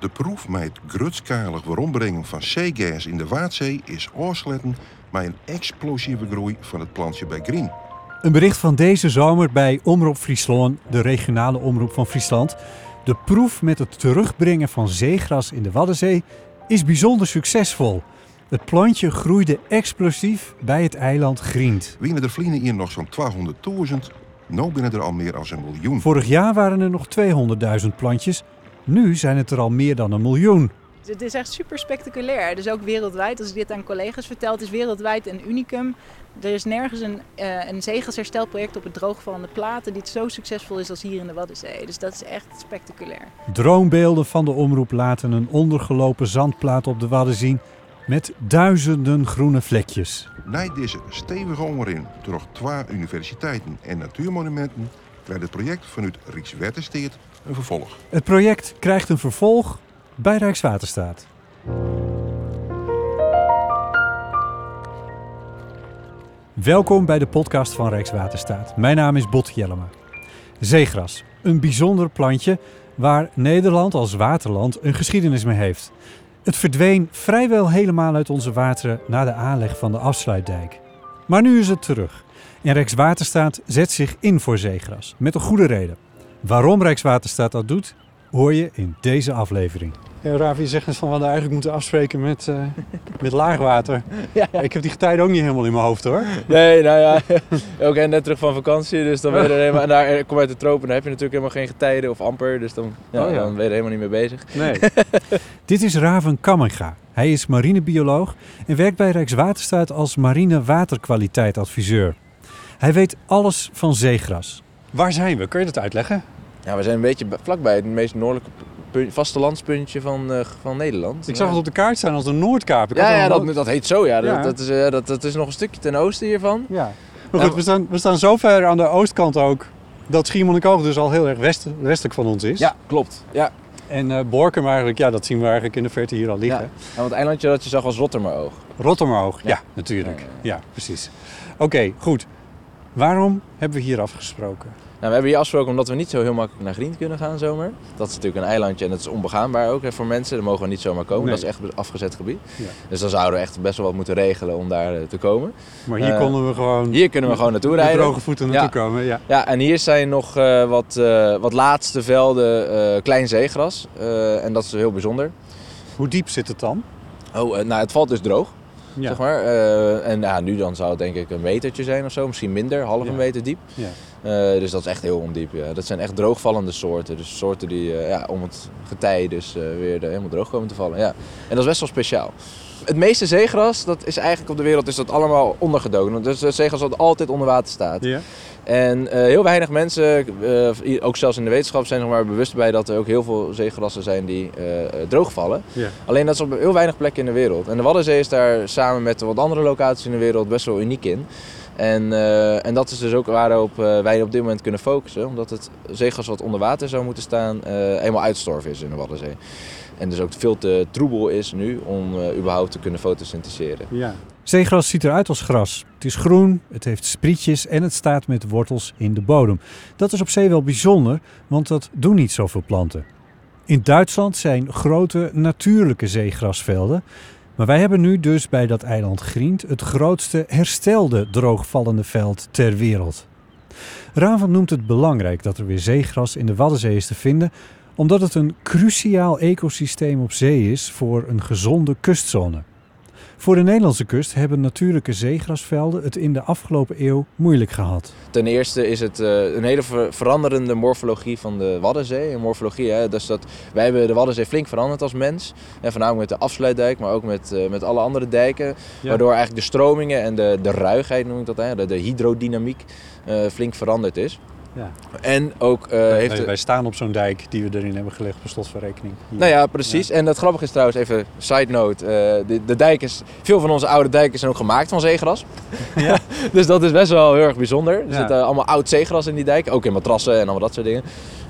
De proef met het grutskalig waarombrengen van zeegas in de Waadzee is oorsletten met een explosieve groei van het plantje bij Green. Een bericht van deze zomer bij Omroep Friesland, de regionale omroep van Friesland. De proef met het terugbrengen van zeegras in de Waddenzee is bijzonder succesvol. Het plantje groeide explosief bij het eiland Grient. Wienen er vliegen hier nog zo'n 200.000, nu binnen er al meer dan een miljoen. Vorig jaar waren er nog 200.000 plantjes. Nu zijn het er al meer dan een miljoen. Het is echt super spectaculair. Dus ook wereldwijd, als ik dit aan collega's vertel, het is wereldwijd een unicum. Er is nergens een, uh, een zeegasherstelproject op het droogvallende platen die zo succesvol is als hier in de Waddenzee. Dus dat is echt spectaculair. Droombeelden van de omroep laten een ondergelopen zandplaat op de Wadden zien met duizenden groene vlekjes. Na deze stevige onderin door twee universiteiten en natuurmonumenten krijgt het project vanuit Rijkswaterstaat een vervolg. Het project krijgt een vervolg bij Rijkswaterstaat. Welkom bij de podcast van Rijkswaterstaat. Mijn naam is Bot Jellema. Zeegras, een bijzonder plantje waar Nederland als waterland een geschiedenis mee heeft. Het verdween vrijwel helemaal uit onze wateren na de aanleg van de afsluitdijk. Maar nu is het terug. En Rijkswaterstaat zet zich in voor zeegras, met een goede reden. Waarom Rijkswaterstaat dat doet, hoor je in deze aflevering. Ja, Ravi zegt eens van we hadden eigenlijk moeten afspreken met, uh, met laagwater. Ja, ja. Ik heb die getijden ook niet helemaal in mijn hoofd hoor. Nee, nou ja, ook net terug van vakantie, dus dan ben je er helemaal... En daar kom uit de tropen, dan heb je natuurlijk helemaal geen getijden of amper, dus dan, ja, oh, dan ben je er helemaal niet mee bezig. Nee. Dit is Raven Kamminga. Hij is marinebioloog en werkt bij Rijkswaterstaat als marine waterkwaliteitadviseur. Hij weet alles van zeegras. Waar zijn we? Kun je dat uitleggen? Ja, we zijn een beetje vlakbij het meest noordelijke vastelandspuntje van, uh, van Nederland. Ik zag het op de kaart staan als de Noordkaap. Ik ja, ja dat, dat heet zo. Ja. ja. Dat, dat, is, uh, dat, dat is nog een stukje ten oosten hiervan. Ja. Maar goed, we staan, we staan zo ver aan de oostkant ook dat Schiermonnikoog dus al heel erg west, westelijk van ons is. Ja, klopt. Ja. En uh, Borkum eigenlijk, ja, dat zien we eigenlijk in de verte hier al liggen. Ja, ja want het eilandje dat je zag was. Rottermeroog, ja, ja natuurlijk. Ja, precies. Oké, goed. Waarom hebben we hier afgesproken? Nou, we hebben hier afgesproken omdat we niet zo heel makkelijk naar Grient kunnen gaan zomaar. Dat is natuurlijk een eilandje en het is onbegaanbaar ook hè, voor mensen. Daar mogen we niet zomaar komen. Dat is echt een afgezet gebied. Ja. Dus dan zouden we echt best wel wat moeten regelen om daar eh, te komen. Maar hier uh, konden we gewoon... Hier kunnen we gewoon naartoe rijden. Met droge voeten naartoe ja. komen, ja. Ja, en hier zijn nog uh, wat, uh, wat laatste velden klein zeegras. en dat is heel bijzonder. Hoe diep zit het dan? Oh, nou het valt dus droog. Ja. Zeg maar. Uh, en ja, nu dan zou het denk ik een metertje zijn of zo, misschien minder, half een meter diep. Ja. Uh, dus dat is echt heel ondiep. Ja. Dat zijn echt droogvallende soorten. Dus soorten die uh, ja, om het getij dus weer helemaal droog komen te vallen. Ja. En dat is best wel speciaal. Het meeste zeegras, dat is eigenlijk op de wereld is dat allemaal ondergedoken. Dus zeegras dat altijd onder water staat. Ja. En uh, heel weinig mensen, uh, ook zelfs in de wetenschap, zijn er maar bewust bij dat er ook heel veel zeegrassen zijn die uh, droogvallen. Ja. Alleen dat is op heel weinig plekken in de wereld. En de Waddenzee is daar samen met wat andere locaties in de wereld best wel uniek in. En, en dat is dus ook waarop wij op dit moment kunnen focussen. Omdat het zeegras wat onder water zou moeten staan, helemaal uitstorven is in de Waddenzee. En dus ook veel te troebel is nu om uh, überhaupt te kunnen fotosyntheseren. Ja. Zeegras ziet eruit als gras. Het is groen, het heeft sprietjes en het staat met wortels in de bodem. Dat is op zee wel bijzonder, want dat doen niet zoveel planten. In Duitsland zijn grote natuurlijke zeegrasvelden. Maar wij hebben nu dus bij dat eiland Grient het grootste herstelde droogvallende veld ter wereld. Raven noemt het belangrijk dat er weer zeegras in de Waddenzee is te vinden, omdat het een cruciaal ecosysteem op zee is voor een gezonde kustzone. Voor de Nederlandse kust hebben natuurlijke zeegrasvelden het in de afgelopen eeuw moeilijk gehad. Ten eerste is het uh, een hele ver veranderende morfologie van de Waddenzee. Een morfologie, hè, dus dat, wij hebben de Waddenzee flink veranderd als mens. En voornamelijk met de afsluitdijk, maar ook met, uh, met alle andere dijken. Ja. Waardoor eigenlijk de stromingen en de, de ruigheid, noem ik dat, hè, de, de hydrodynamiek, uh, flink veranderd is. Ja. En ook uh, wij, heeft... Wij staan op zo'n dijk die we erin hebben gelegd per slotverrekening. Hier. Nou ja, precies. Ja. En het grappige is trouwens, even side note. Uh, de, de dijk is, veel van onze oude dijken zijn ook gemaakt van zeegras. Ja. dus dat is best wel heel erg bijzonder. Er zit uh, allemaal oud zeegras in die dijk. Ook in matrassen en allemaal dat soort dingen.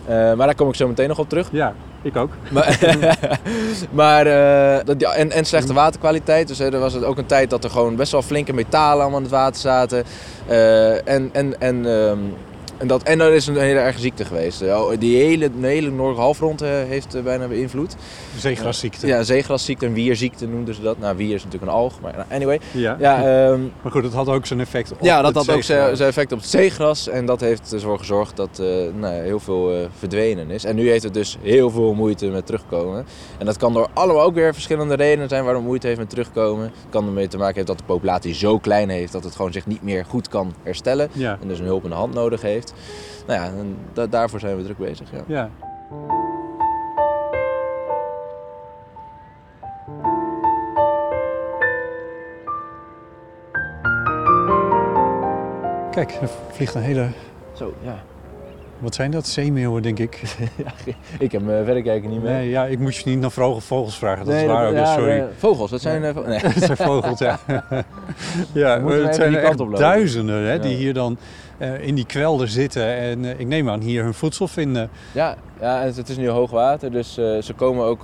maar daar kom ik zo meteen nog op terug. Ja, ik ook. maar, dat, en, en slechte waterkwaliteit. Dus er was ook een tijd dat er gewoon best wel flinke metalen allemaal in het water zaten. en en, en um, En, dat, en er is een hele erge ziekte geweest. Die hele, de hele noordelijke halfrond heeft bijna beïnvloed. Zeegrasziekte. Ja, zeegrasziekte en wierziekte noemden ze dat. Nou, wier is natuurlijk een alg, maar anyway. Ja. ja um, maar goed, dat had ook zijn effect op Ja, dat had ook zijn effect op het zeegras. En dat heeft ervoor gezorgd dat uh, nou, heel veel uh, verdwenen is. En nu heeft het dus heel veel moeite met terugkomen. En dat kan door allemaal ook weer verschillende redenen zijn waarom het moeite heeft met terugkomen. Het kan ermee te maken hebben dat de populatie zo klein heeft dat het gewoon zich niet meer goed kan herstellen. Ja. En dus een hulp in de hand nodig heeft. Nou ja, en da daarvoor zijn we druk bezig. Ja. ja. Kijk, er vliegt een hele... Zo, ja. Wat zijn dat? Zeemeeuwen, denk ik. ja, ik heb mijn verrekijker niet meer. Nee, ja, ik moet je niet naar vogels, vogels vragen. Dat nee, is waar ook, ja, sorry. Nee, vogels, dat zijn... Nee, vo nee. dat zijn vogels, ja. ja, maar het zijn er echt duizenden hè, die hier dan uh, in die kwelder zitten. En uh, ik neem aan hier hun voedsel vinden. Ja, ja het, het is nu hoogwater, dus uh, ze komen ook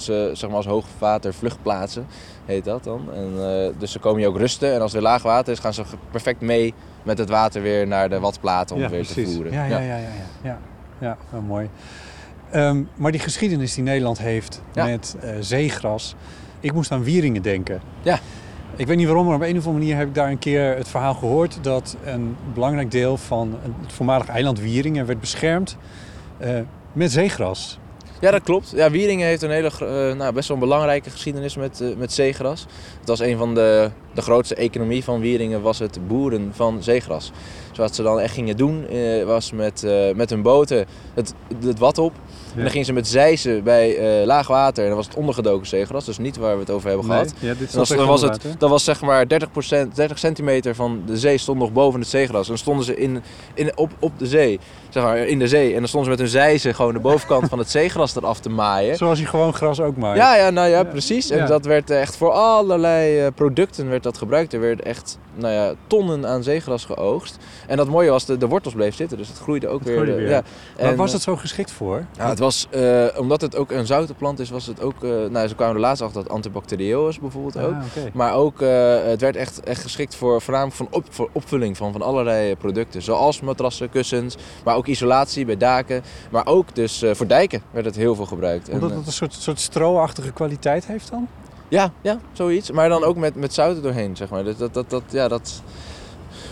ze, zeg maar als hoogwater vluchtplaatsen, heet dat dan. En, dus ze komen hier ook rusten en als het weer laag water is, gaan ze perfect mee met het water weer naar de watplaat om ja, weer precies. te voeren. Ja, ja, ja, ja, ja, ja. ja wel mooi. Um, maar die geschiedenis die Nederland heeft ja. met zeegras. Ik moest aan Wieringen denken. Ja. Ik weet niet waarom, maar op een of andere manier heb ik daar een keer het verhaal gehoord dat een belangrijk deel van het voormalige eiland Wieringen werd beschermd uh, met zeegras. Ja, dat klopt. Ja, Wieringen heeft een hele, uh, nou, best wel een belangrijke geschiedenis met, uh, met zeegras. Het was een van de, de grootste economie van Wieringen, was het boeren van zeegras. Dus wat ze dan echt gingen doen, uh, was met, met hun boten het, het wat op. En dan gingen ze met zeizen bij laag water. En dan was het ondergedoken zeegras, dus niet waar we het over hebben nee, gehad. Ja, dit was, dan was het, dat was zeg maar 30, 30 centimeter van de zee stond nog boven het zeegras. En dan stonden ze in, in, op, op de zee, zeg maar in de zee. En dan stonden ze met hun zeizen gewoon de bovenkant van het zeegras eraf te maaien. Zoals je gewoon gras ook maait. Ja, ja, nou ja, precies. En ja. dat werd echt voor allerlei uh, producten werd dat gebruikt. Er werd echt nou ja, tonnen aan zeegras geoogst. En dat mooie was, de, de wortels bleef zitten, dus het groeide ook het weer. Groeide weer. Ja. Maar en, was het zo geschikt voor? Ja, het was, uh, omdat het ook een zoute plant is, was het ook... Uh, nou, ze kwamen er laatst achter dat antibacterieel is bijvoorbeeld ook. Ah, okay. Maar ook, uh, het werd echt, echt geschikt voor voornamelijk van op, voor opvulling van, van allerlei producten. Zoals matrassen, kussens, maar ook isolatie bij daken. Maar ook dus voor dijken werd het heel veel gebruikt. Omdat het een soort, soort stro-achtige kwaliteit heeft dan? Ja, ja, zoiets. Maar dan ook met, met zout doorheen, zeg maar. Dat, dat, dat, dat, ja, dat...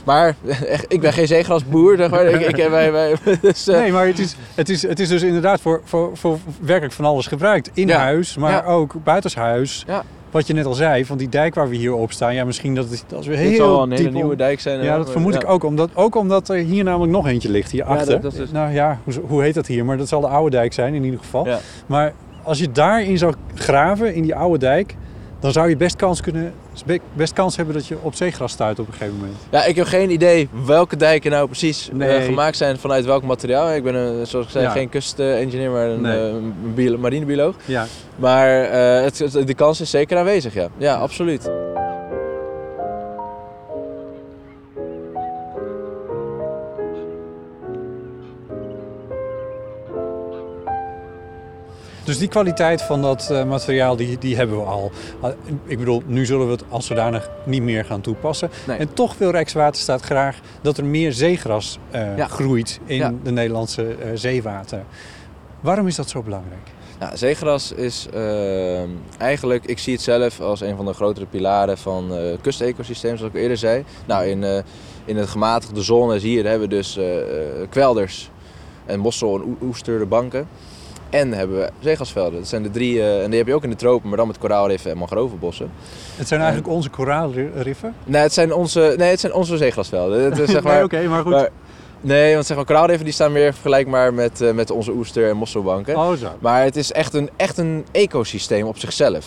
Maar echt, ik ben geen zeegrasboer, zeg maar. ik, ik, wij, wij, dus, uh... Nee, maar het is, het, is, het is dus inderdaad voor, voor, voor werkelijk van alles gebruikt. In ja. huis, maar ja. ook buitenshuis. Ja. Wat je net al zei, van die dijk waar we hier op staan. Ja, misschien dat het als we heel Dit zal een hele nieuwe dijk zijn. Ja, dat vermoed ik ook. Omdat, ook omdat er hier namelijk nog eentje ligt, hierachter. is- Nou ja, hoe, hoe heet dat hier? Maar dat zal de oude dijk zijn in ieder geval. Maar als je daarin zou graven, in die oude dijk... dan zou je best kans, kunnen, best kans hebben dat je op zeegras stuit op een gegeven moment. Ja, ik heb geen idee welke dijken nou precies eh, gemaakt zijn vanuit welk materiaal. Ik ben, een, zoals ik zei, Ja. geen kustengineer, maar een, Nee. eh, bio- marinebioloog. Ja. Maar eh, het- de kans is zeker aanwezig, ja. Ja, absoluut. Dus die kwaliteit van dat eh, materiaal, die, die hebben we al. Ah, Ik bedoel, nu zullen we het als zodanig niet meer gaan toepassen. Nee. En toch wil Rijkswaterstaat graag dat er meer zeegras eh, Ja. groeit in Ja. de Nederlandse eh, zeewater. Waarom is dat zo belangrijk? Ja, zeegras is eigenlijk, ik zie het zelf als een van de grotere pilaren van eh kustecosysteem, zoals ik eerder zei. Nou, in, eh, in het gematigde zones hier hebben we dus kwelders en mossel- en oe- oesterbanken. En hebben we zeegrasvelden. Dat zijn de drie, eh, en die heb je ook in de tropen, maar dan met koraalriffen en mangrovenbossen. Het zijn eigenlijk onze koraalriffen. Nee, het zijn onze, nee, het zijn onze zeegrasvelden. Het is, zeg maar, nee, oké, maar goed. maar- nee, want zeg maar, koraalriffen die staan meer vergelijkbaar met, eh, met onze oester- en mosselbanken. oh zo. Maar het is echt een, echt een ecosysteem op zichzelf.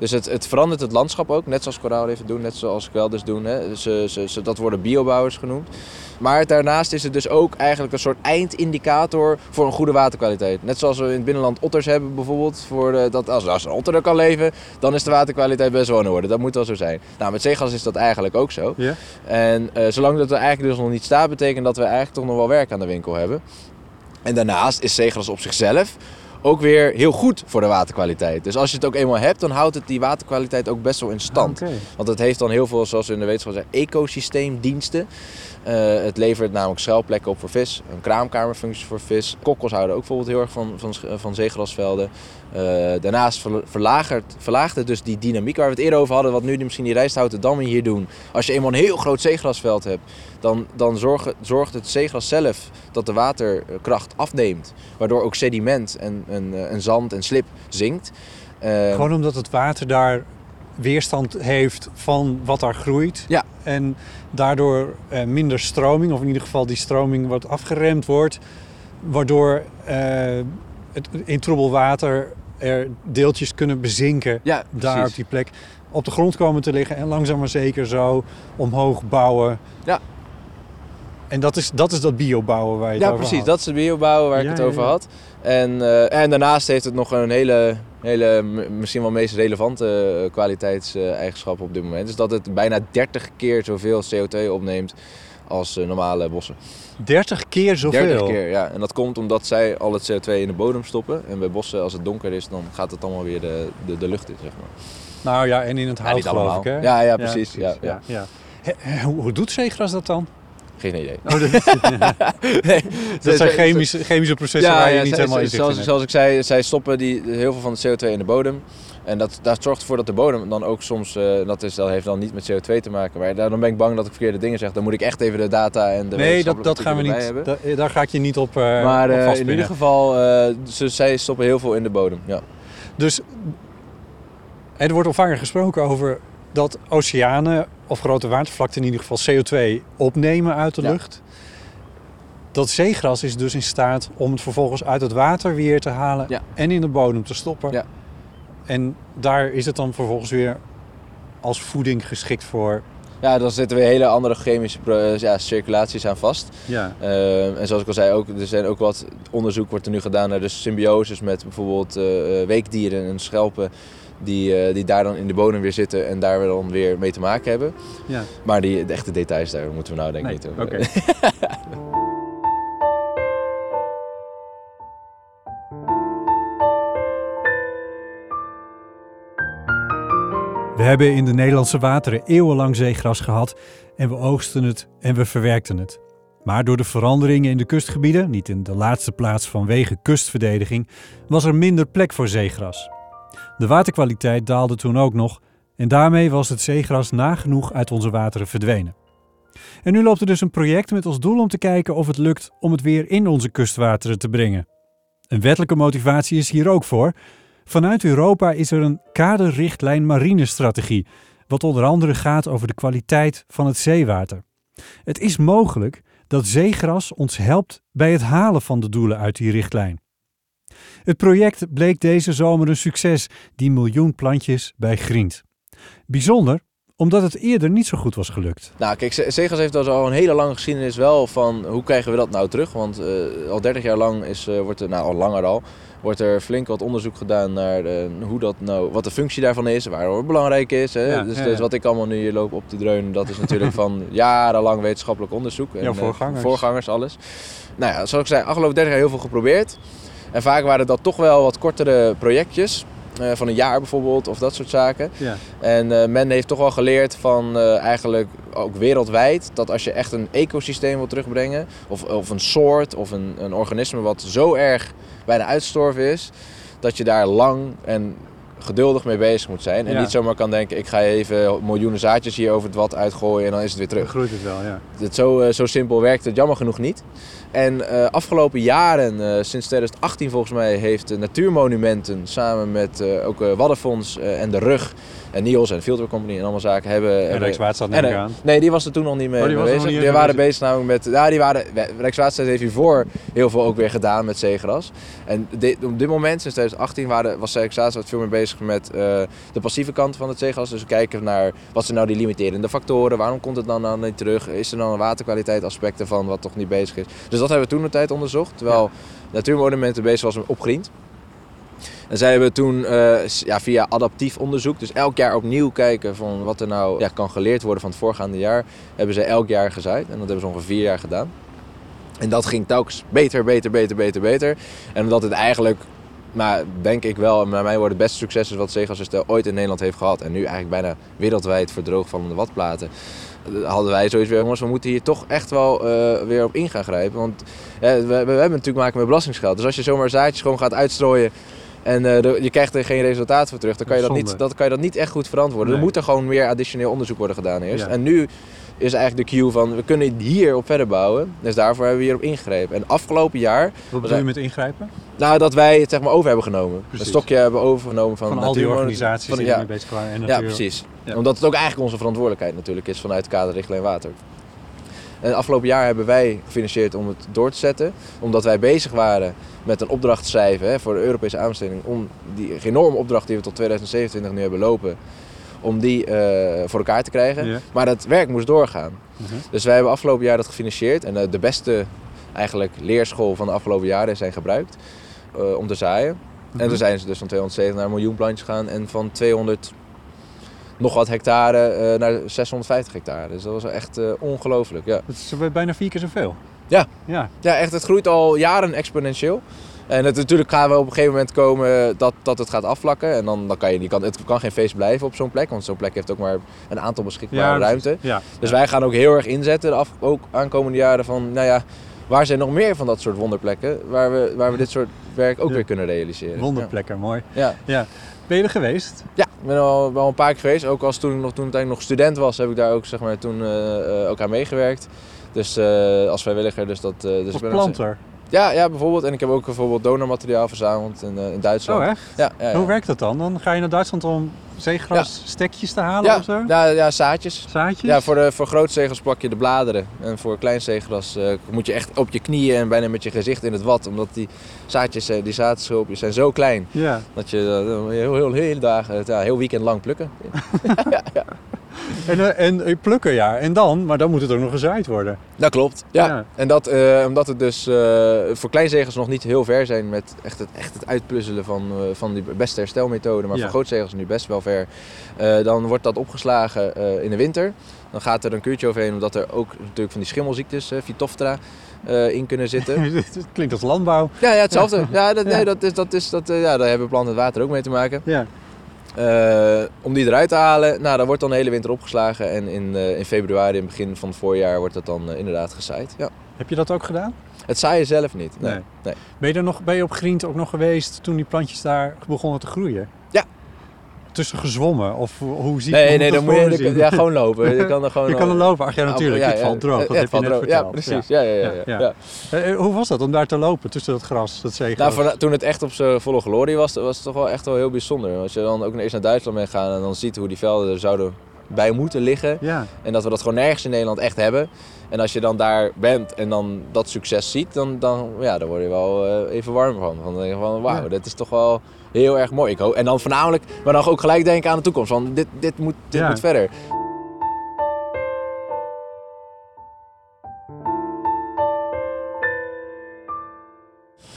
Dus het, het verandert het landschap ook, net zoals koraalriffen doen, net zoals kwelders doen. Hè. Ze, ze, ze, dat worden biobouwers genoemd. Maar daarnaast is het dus ook eigenlijk een soort eindindicator voor een goede waterkwaliteit. Net zoals we in het binnenland otters hebben bijvoorbeeld. Voor de, dat als, als een otter er kan leven, dan is de waterkwaliteit best wel in orde. Dat moet wel zo zijn. Nou, met zeegas is dat eigenlijk ook zo. Ja? En eh, zolang dat er eigenlijk dus nog niet staat, betekent dat we eigenlijk toch nog wel werk aan de winkel hebben. En daarnaast is zeegras op zichzelf ook weer heel goed voor de waterkwaliteit. Dus als je het ook eenmaal hebt, dan houdt het die waterkwaliteit ook best wel in stand. Want het heeft dan heel veel, zoals we in de wetenschap zeggen, ecosysteemdiensten. Uh, het levert namelijk schuilplekken op voor vis, een kraamkamerfunctie voor vis. Kokkels houden ook bijvoorbeeld heel erg van, van, zeegrasvelden. Uh, daarnaast verlagert, verlaagt het dus die dynamiek waar we het eerder over hadden, wat nu misschien die rijsthouten dammen hier doen. Als je eenmaal een heel groot zeegrasveld hebt, dan, dan zorgt, zorgt het zeegras zelf dat de waterkracht afneemt. Waardoor ook sediment en, en, eh, en zand en slip zinkt. Gewoon omdat het water daar weerstand heeft van wat daar groeit. Ja. En daardoor uh, minder stroming, of in ieder geval die stroming wat afgeremd wordt. Waardoor het, in troebel water er deeltjes kunnen bezinken ja, daar op die plek. Op de grond komen te liggen en langzaam maar zeker zo omhoog bouwen. Ja. En dat is dat, is dat biobouwen waar je het ja, over precies. Dat is het biobouwen waar ik het over had. En, uh, en daarnaast heeft het nog een hele, hele misschien wel meest relevante uh, kwaliteitseigenschappen op dit moment. Dus dat het bijna 30 keer zoveel CO2 opneemt als uh, normale bossen. 30 keer zoveel? 30 keer, ja. En dat komt omdat zij al het CO2 in de bodem stoppen. En bij bossen, als het donker is, dan gaat het allemaal weer de, de, de lucht in, zeg maar. Nou ja, en in het hout ja, geloof ik, hè? Ja, ja, precies. Ja, ja, ja. Hoe, hoe doet zeegras dat dan? Geen idee. Oh, dat, nee. dat zijn chemische, chemische processen waar je niet helemaal in zit. Zoals, zoals ik zei, zij stoppen die, heel veel van de CO2 in de bodem. En dat, dat zorgt ervoor dat de bodem dan ook soms, uh, dat, is, dat heeft dan niet met CO2 te maken. Maar dan ben ik bang dat ik verkeerde dingen zeg. Dan moet ik echt even de data en de Nee, dat, dat gaan we niet. Da, daar ga ik je niet op uh, Maar uh, in ieder geval, ze, zij stoppen heel veel in de bodem. Ja. Dus er wordt al vaker gesproken over dat oceanen of grote watervlakten in ieder geval CO2 opnemen uit de lucht. Dat zeegras is dus in staat om het vervolgens uit het water weer te halen en in de bodem te stoppen. Ja. En daar is het dan vervolgens weer als voeding geschikt voor. Ja, dan zitten weer hele andere chemische ja, circulaties aan vast. Ja. Uh, en zoals ik al zei, ook, er zijn ook wat onderzoek wordt er nu gedaan naar de symbioses met bijvoorbeeld uh, weekdieren en schelpen die, uh, die daar dan in de bodem weer zitten en daar we dan weer mee te maken hebben. Ja. Maar die, de echte details, daar moeten we nou denk ik niet over. Okay. We hebben in de Nederlandse wateren eeuwenlang zeegras gehad en we oogsten het en we verwerkten het. Maar door de veranderingen in de kustgebieden, niet in de laatste plaats vanwege kustverdediging, was er minder plek voor zeegras. De waterkwaliteit daalde toen ook nog en daarmee was het zeegras nagenoeg uit onze wateren verdwenen. En nu loopt er dus een project met als doel om te kijken of het lukt om het weer in onze kustwateren te brengen. Een wettelijke motivatie is hier ook voor. Vanuit Europa is er een kaderrichtlijn marinestrategie, wat onder andere gaat over de kwaliteit van het zeewater. Het is mogelijk dat zeegras ons helpt bij het halen van de doelen uit die richtlijn. Het project bleek deze zomer een succes, die miljoen plantjes bij Grient. Bijzonder omdat het eerder niet zo goed was gelukt. Nou, kijk, Zegas heeft al een hele lange geschiedenis wel van hoe krijgen we dat nou terug? Want uh, al 30 jaar lang is, uh, wordt er, nou al langer al, wordt er flink wat onderzoek gedaan naar uh, hoe dat nou, wat de functie daarvan is, waarom het belangrijk is. Hè? Ja, dus, ja, ja. dus, wat ik allemaal nu hier loop op te dreunen, dat is natuurlijk van jarenlang wetenschappelijk onderzoek. En, voorgangers. voorgangers, alles. Nou ja, zoals ik zei, afgelopen 30 jaar heel veel geprobeerd. En vaak waren dat toch wel wat kortere projectjes. Uh, van een jaar bijvoorbeeld, of dat soort zaken. Ja. En uh, men heeft toch wel geleerd van uh, eigenlijk ook wereldwijd... dat als je echt een ecosysteem wil terugbrengen... of, of een soort of een, een organisme wat zo erg bijna uitstorven is... dat je daar lang en geduldig mee bezig moet zijn. En Ja. niet zomaar kan denken, ik ga even miljoenen zaadjes hier over het wat uitgooien... en dan is het weer Dan terug. groeit het wel, ja. Het zo, eh, zo simpel werkt het jammer genoeg niet. En eh, afgelopen jaren, eh, sinds 2018 volgens mij, heeft uh, Natuurmonumenten samen met ook Waddenfonds en de Rug en Niels en Filter Company en allemaal zaken hebben... En Rijkswaterstaat neem ik eh, aan. Nee, die was er toen nog niet mee, Oh, die mee bezig. niet Die mee waren bezig namelijk met... Ja, die waren... Rijkswaterstaat heeft hiervoor heel veel ook weer gedaan met zeegras. En dit, op dit moment, sinds 2018, waren, was Rijkswaterstaat veel meer bezig met eh, de passieve kant van het zeegras. Dus we kijken naar wat zijn nou die limiterende factoren. Waarom komt het dan, dan niet terug? Is er dan een waterkwaliteit aspecten van wat toch niet bezig is? Dus dat hebben we toen een tijd onderzocht. Terwijl Natuurmonumenten bezig was met opgriend. En zij hebben toen eh, ja, via adaptief onderzoek, dus elk jaar opnieuw kijken van wat er nou ja, kan geleerd worden van het voorgaande jaar, hebben ze elk jaar gezaaid. En dat hebben ze ongeveer vier jaar gedaan. En dat ging telkens beter, beter, beter, beter, beter. En omdat het eigenlijk maar denk ik wel, bij mij worden het beste successen wat zeegasherstel ooit in Nederland heeft gehad. En nu eigenlijk bijna wereldwijd voor droogvallende watplaten. Hadden wij zoiets weer, jongens, we moeten hier toch echt wel uh, weer op in gaan grijpen. Want we, we, hebben natuurlijk maken met belastingsgeld. Dus als je zomaar zaadjes gewoon gaat uitstrooien en uh, je krijgt er geen resultaat voor terug, dan kan je dat, niet, dat, kan je dat niet echt goed verantwoorden. Nee. Er moet er gewoon meer additioneel onderzoek worden gedaan eerst. En nu is eigenlijk de cue van we kunnen hier op verder bouwen. Dus daarvoor hebben we hierop ingegrepen. En afgelopen jaar. Wat bedoel je met ingrijpen? Nou, dat wij het zeg maar over hebben genomen. Precies. Een stokje hebben overgenomen van, van al die organisaties van, die ja. bezig waren. En ja, precies. Ja. Omdat het ook eigenlijk onze verantwoordelijkheid natuurlijk is vanuit het kader richtlijn water. En afgelopen jaar hebben wij gefinancierd om het door te zetten. Omdat wij bezig waren met een opdracht te schrijven hè, voor de Europese aanbesteding. Om die enorme opdracht die we tot 2027 nu hebben lopen om die uh, voor elkaar te krijgen. Maar dat werk moest doorgaan. Mhm. Dus wij hebben afgelopen jaar dat gefinancierd. En uh, de beste eigenlijk leerschool van de afgelopen jaren zijn gebruikt uh, om te zaaien. En toen zijn ze dus van 270 naar een miljoen plantjes gegaan. En van 200 nog wat hectare naar 650 hectare. Dus dat was echt ongelooflijk. Ja. Dat is bijna vier keer zoveel. Ja. Ja. ja, echt. Het groeit al jaren exponentieel. En het, natuurlijk gaan we op een gegeven moment komen dat, dat het gaat afvlakken. En dan, dan kan je, je kan, het kan geen feest blijven op zo'n plek. Want zo'n plek heeft ook maar een aantal beschikbare ruimte. Ja, dus wij gaan ook heel erg inzetten de af, ook aankomende jaren van... Nou ja, waar zijn nog meer van dat soort wonderplekken waar we, waar we dit soort werk ook weer kunnen realiseren. Wonderplekken, mooi. Ja. ja. Ben je er geweest? Ja, ik ben al wel een paar keer geweest. Ook als toen ik nog, toen ik nog student was, heb ik daar ook, zeg maar, toen, uh, ook aan meegewerkt. Dus uh, als vrijwilliger. Dus dat, dus als planter? Ja, ja, bijvoorbeeld. En ik heb ook bijvoorbeeld donormateriaal verzameld in, uh, in Duitsland. Oh, echt? Ja, ja, Hoe werkt dat dan? Dan ga je naar Duitsland om zeegrasstekjes te halen ja. of zo? Ja, ja, zaadjes. Zaadjes? Ja, voor, de, voor groot zeegras pak je de bladeren. En voor klein zeegras uh, moet je echt op je knieën en bijna met je gezicht in het wat. Omdat die zaadjes, uh, die zaadschulpjes zijn zo klein. Ja. Dat je uh, heel, heel, heel, dagen, ja, heel weekend lang plukken. ja, ja. En, eh, en, plukken, ja. En dan, maar dan moet het ook nog gezaaid worden. Dat klopt, ja. En dat, uh, omdat het dus uh, voor kleinzegels nog niet heel ver zijn met echt het, echt het uitpuzzelen van, uh, van die beste herstelmethode. Maar voor grootzegels nu best wel ver. dan wordt dat opgeslagen in de winter. Dan gaat er een kuurtje overheen, omdat er ook natuurlijk van die schimmelziektes, Phytophthora, in kunnen zitten. het klinkt als landbouw. Ja, ja hetzelfde. Ja, dat, Nee, dat is, dat is, dat, ja, daar hebben planten en water ook mee te maken. Ja. Uh, om die eruit te halen, nou, dat wordt dan de hele winter opgeslagen. En in, uh, in februari, in het begin van het voorjaar, wordt dat dan uh, inderdaad gezaaid. Ja. Heb je dat ook gedaan? Het zaaien zelf niet, nee. nee. Ben, je er nog, ben je op Griend ook nog geweest toen die plantjes daar begonnen te groeien? Ja, tussen gezwommen? Of hoe zie je Nee, nee, dan moet je ja, gewoon lopen. Je kan er gewoon je kan er lopen. Ach ja, natuurlijk. het valt droog. Dat heb je net Ja, precies. Ja. Ja, ja, ja, ja. hoe was dat om daar te lopen tussen dat gras, dat zeegras? Nou, toen het echt op zijn volle glorie was, was het toch wel echt wel heel bijzonder. Als je dan ook eerst naar Duitsland bent gaan en dan ziet hoe die velden er zouden bij moeten liggen. Ja. En dat we dat gewoon nergens in Nederland echt hebben. En als je dan daar bent en dan dat succes ziet, dan, dan, ja, dan word je wel uh, even warm van. Dan denk je van, wauw, dit is toch wel heel erg mooi. Ik hoop, en dan voornamelijk, maar dan ook gelijk denken aan de toekomst. Want dit, dit, moet, dit moet verder.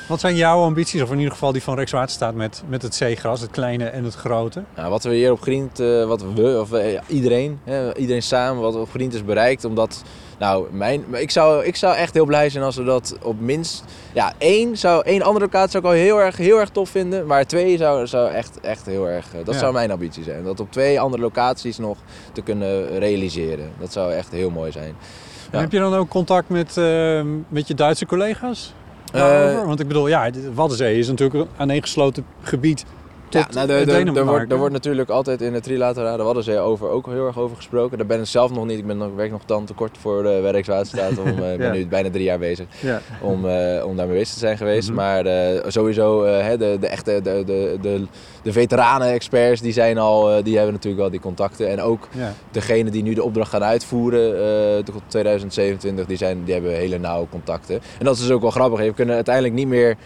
Wat zijn jouw ambities, of in ieder geval die van Rijkswaterstaat met, met het zeegras, het kleine en het grote? Nou, wat we hier op Grient, uh, wat we, of uh, iedereen, iedereen samen, wat op Grient is bereikt, omdat, nou, mijn, ik, zou, ik zou echt heel blij zijn als we dat op minst, ja, één, zou, één andere locatie zou ik al heel erg, heel erg tof vinden, maar twee zou, zou echt, echt heel erg, uh, dat zou mijn ambitie zijn. Dat op twee andere locaties nog te kunnen realiseren. Dat zou echt heel mooi zijn. Ja. Heb je dan ook contact met, met je Duitse collega's? Uh, Want ik bedoel, ja, de Waddenzee is natuurlijk een aaneengesloten gebied ja, nou, de, de, er, wordt, er wordt natuurlijk altijd in de trilaterale Waddenzee over, ook heel erg over gesproken. Daar ben ik zelf nog niet. Ik ben nog, werk nog dan te kort voor de Werkswaterstaat. Om, uh, Ik ben nu bijna drie jaar bezig ja. om, uh, om daarmee bezig te zijn geweest. Mm -hmm. Maar uh, sowieso de, de echte de, de, de, de veteranen-experts die zijn al, die hebben natuurlijk wel die contacten. En ook degene die nu de opdracht gaan uitvoeren tot 2027, die, zijn, die hebben hele nauwe contacten. En dat is dus ook wel grappig. Je kunnen uiteindelijk niet meer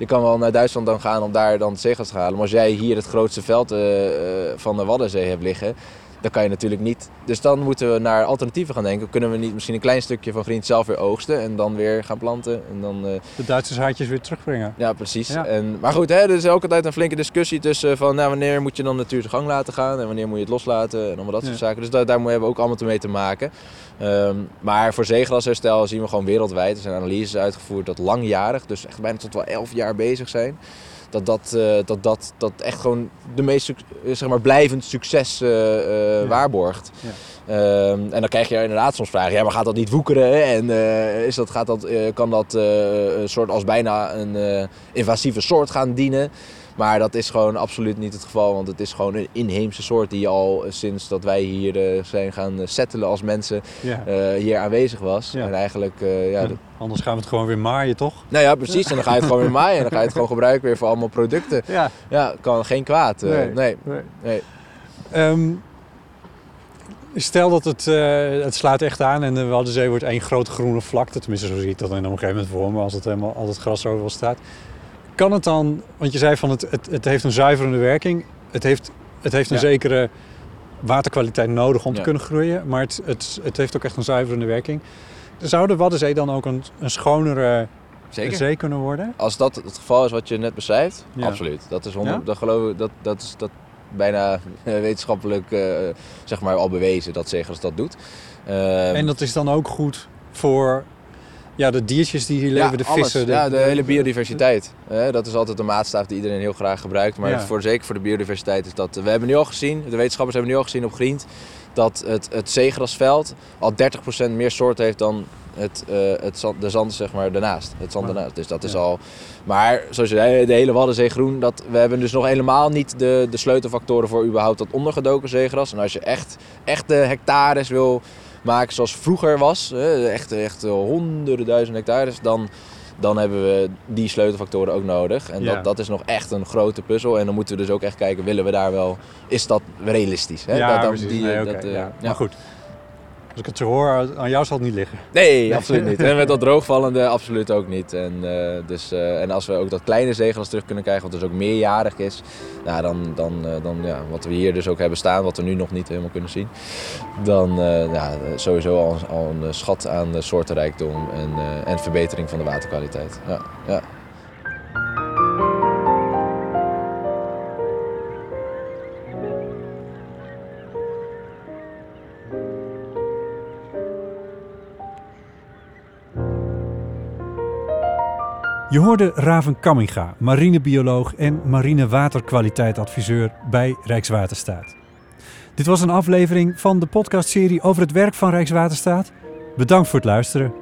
je kan wel naar Duitsland dan gaan om daar dan zegels te halen. Maar als jij hier het grootste veld uh, van de Waddenzee hebt liggen, dan kan je natuurlijk niet. Dus dan moeten we naar alternatieven gaan denken. Kunnen we niet misschien een klein stukje van Grient zelf weer oogsten en dan weer gaan planten? En dan, uh... De Duitse zaadjes weer terugbrengen. Ja, precies. Ja. En, maar goed, hè, er is ook altijd een flinke discussie tussen van nou, wanneer moet je dan natuur zijn gang laten gaan en wanneer moet je het loslaten en allemaal dat soort zaken. Dus daar, daar hebben we ook allemaal mee te maken. Um, maar voor zeegrasherstel zien we gewoon wereldwijd. Er zijn analyses uitgevoerd dat langjarig, dus echt bijna tot wel elf jaar bezig zijn. Dat dat, dat, dat, dat echt gewoon de meest zeg maar, blijvend succes ja. waarborgt. Ja. Ehm, en dan krijg je inderdaad soms vragen, ja, maar gaat dat niet woekeren? En is dat, gaat dat, kan dat soort als bijna een invasieve soort gaan dienen? Maar dat is gewoon absoluut niet het geval, want het is gewoon een inheemse soort die al eh, sinds dat wij hier uh, zijn gaan eh, settelen als mensen hier aanwezig was. En eigenlijk, ja, Anders gaan we het gewoon weer maaien, toch? Nou ja, precies. En dan ga je het gewoon weer maaien en dan ga je het gewoon gebruiken weer voor allemaal producten. Ja, ja kan geen kwaad. nee. nee. nee. Ehm, stel dat het, het slaat echt aan en de Waddenzee wordt één grote groene vlakte. Tenminste, zo zie ik dat in een gegeven moment voor me als het helemaal al het gras overal staat kan het dan, want je zei van het, het, het heeft een zuiverende werking. Het heeft, het heeft een zekere waterkwaliteit nodig om te kunnen groeien. Maar het, het, het heeft ook echt een zuiverende werking. Zou de Waddenzee dan ook een, een schonere Zeker. zee kunnen worden? Als dat het geval is wat je net beschrijft, absoluut. Dat is, honderd, dat geloof ik, dat, dat is dat bijna wetenschappelijk uh, zeg maar al bewezen dat Zegers dat doet. Uh, en dat is dan ook goed voor ja, de diertjes die hier leven, de vissen. De, ja, de, hele biodiversiteit. dat is altijd een maatstaf die iedereen heel graag gebruikt. Maar voor, zeker voor de biodiversiteit is dat... We hebben nu al gezien, de wetenschappers hebben nu al gezien op Grient... dat het, het zeegrasveld al 30% meer soorten heeft dan het, uh, het zand, de zand zeg maar, daarnaast. Het zand daarnaast. Dus dat is al... Maar zoals je zei, de hele Waddenzee groen... Dat, we hebben dus nog helemaal niet de, de sleutelfactoren voor überhaupt dat ondergedoken zeegras. En als je echt, echt de hectares wil maken zoals vroeger was, echt, echt honderden duizend hectares, dan, dan hebben we die sleutelfactoren ook nodig. En dat, dat is nog echt een grote puzzel. En dan moeten we dus ook echt kijken, willen we daar wel, is dat realistisch? Hè? Ja, dat, dan, die, nee, dat, uh, ja. Maar goed, ik het zo hoor, aan jou zal het niet liggen. Nee, absoluut niet. En met dat droogvallende absoluut ook niet. En, uh, dus, uh, en als we ook dat kleine zegels terug kunnen krijgen, wat dus ook meerjarig is, nou, dan, dan, uh, dan ja, wat we hier dus ook hebben staan, wat we nu nog niet helemaal kunnen zien, dan ja, sowieso al, al, een schat aan soortenrijkdom en, en verbetering van de waterkwaliteit. Ja, ja. Je hoorde Raven Kamminga, marinebioloog en marinewaterkwaliteitadviseur bij Rijkswaterstaat. Dit was een aflevering van de podcastserie over het werk van Rijkswaterstaat. Bedankt voor het luisteren.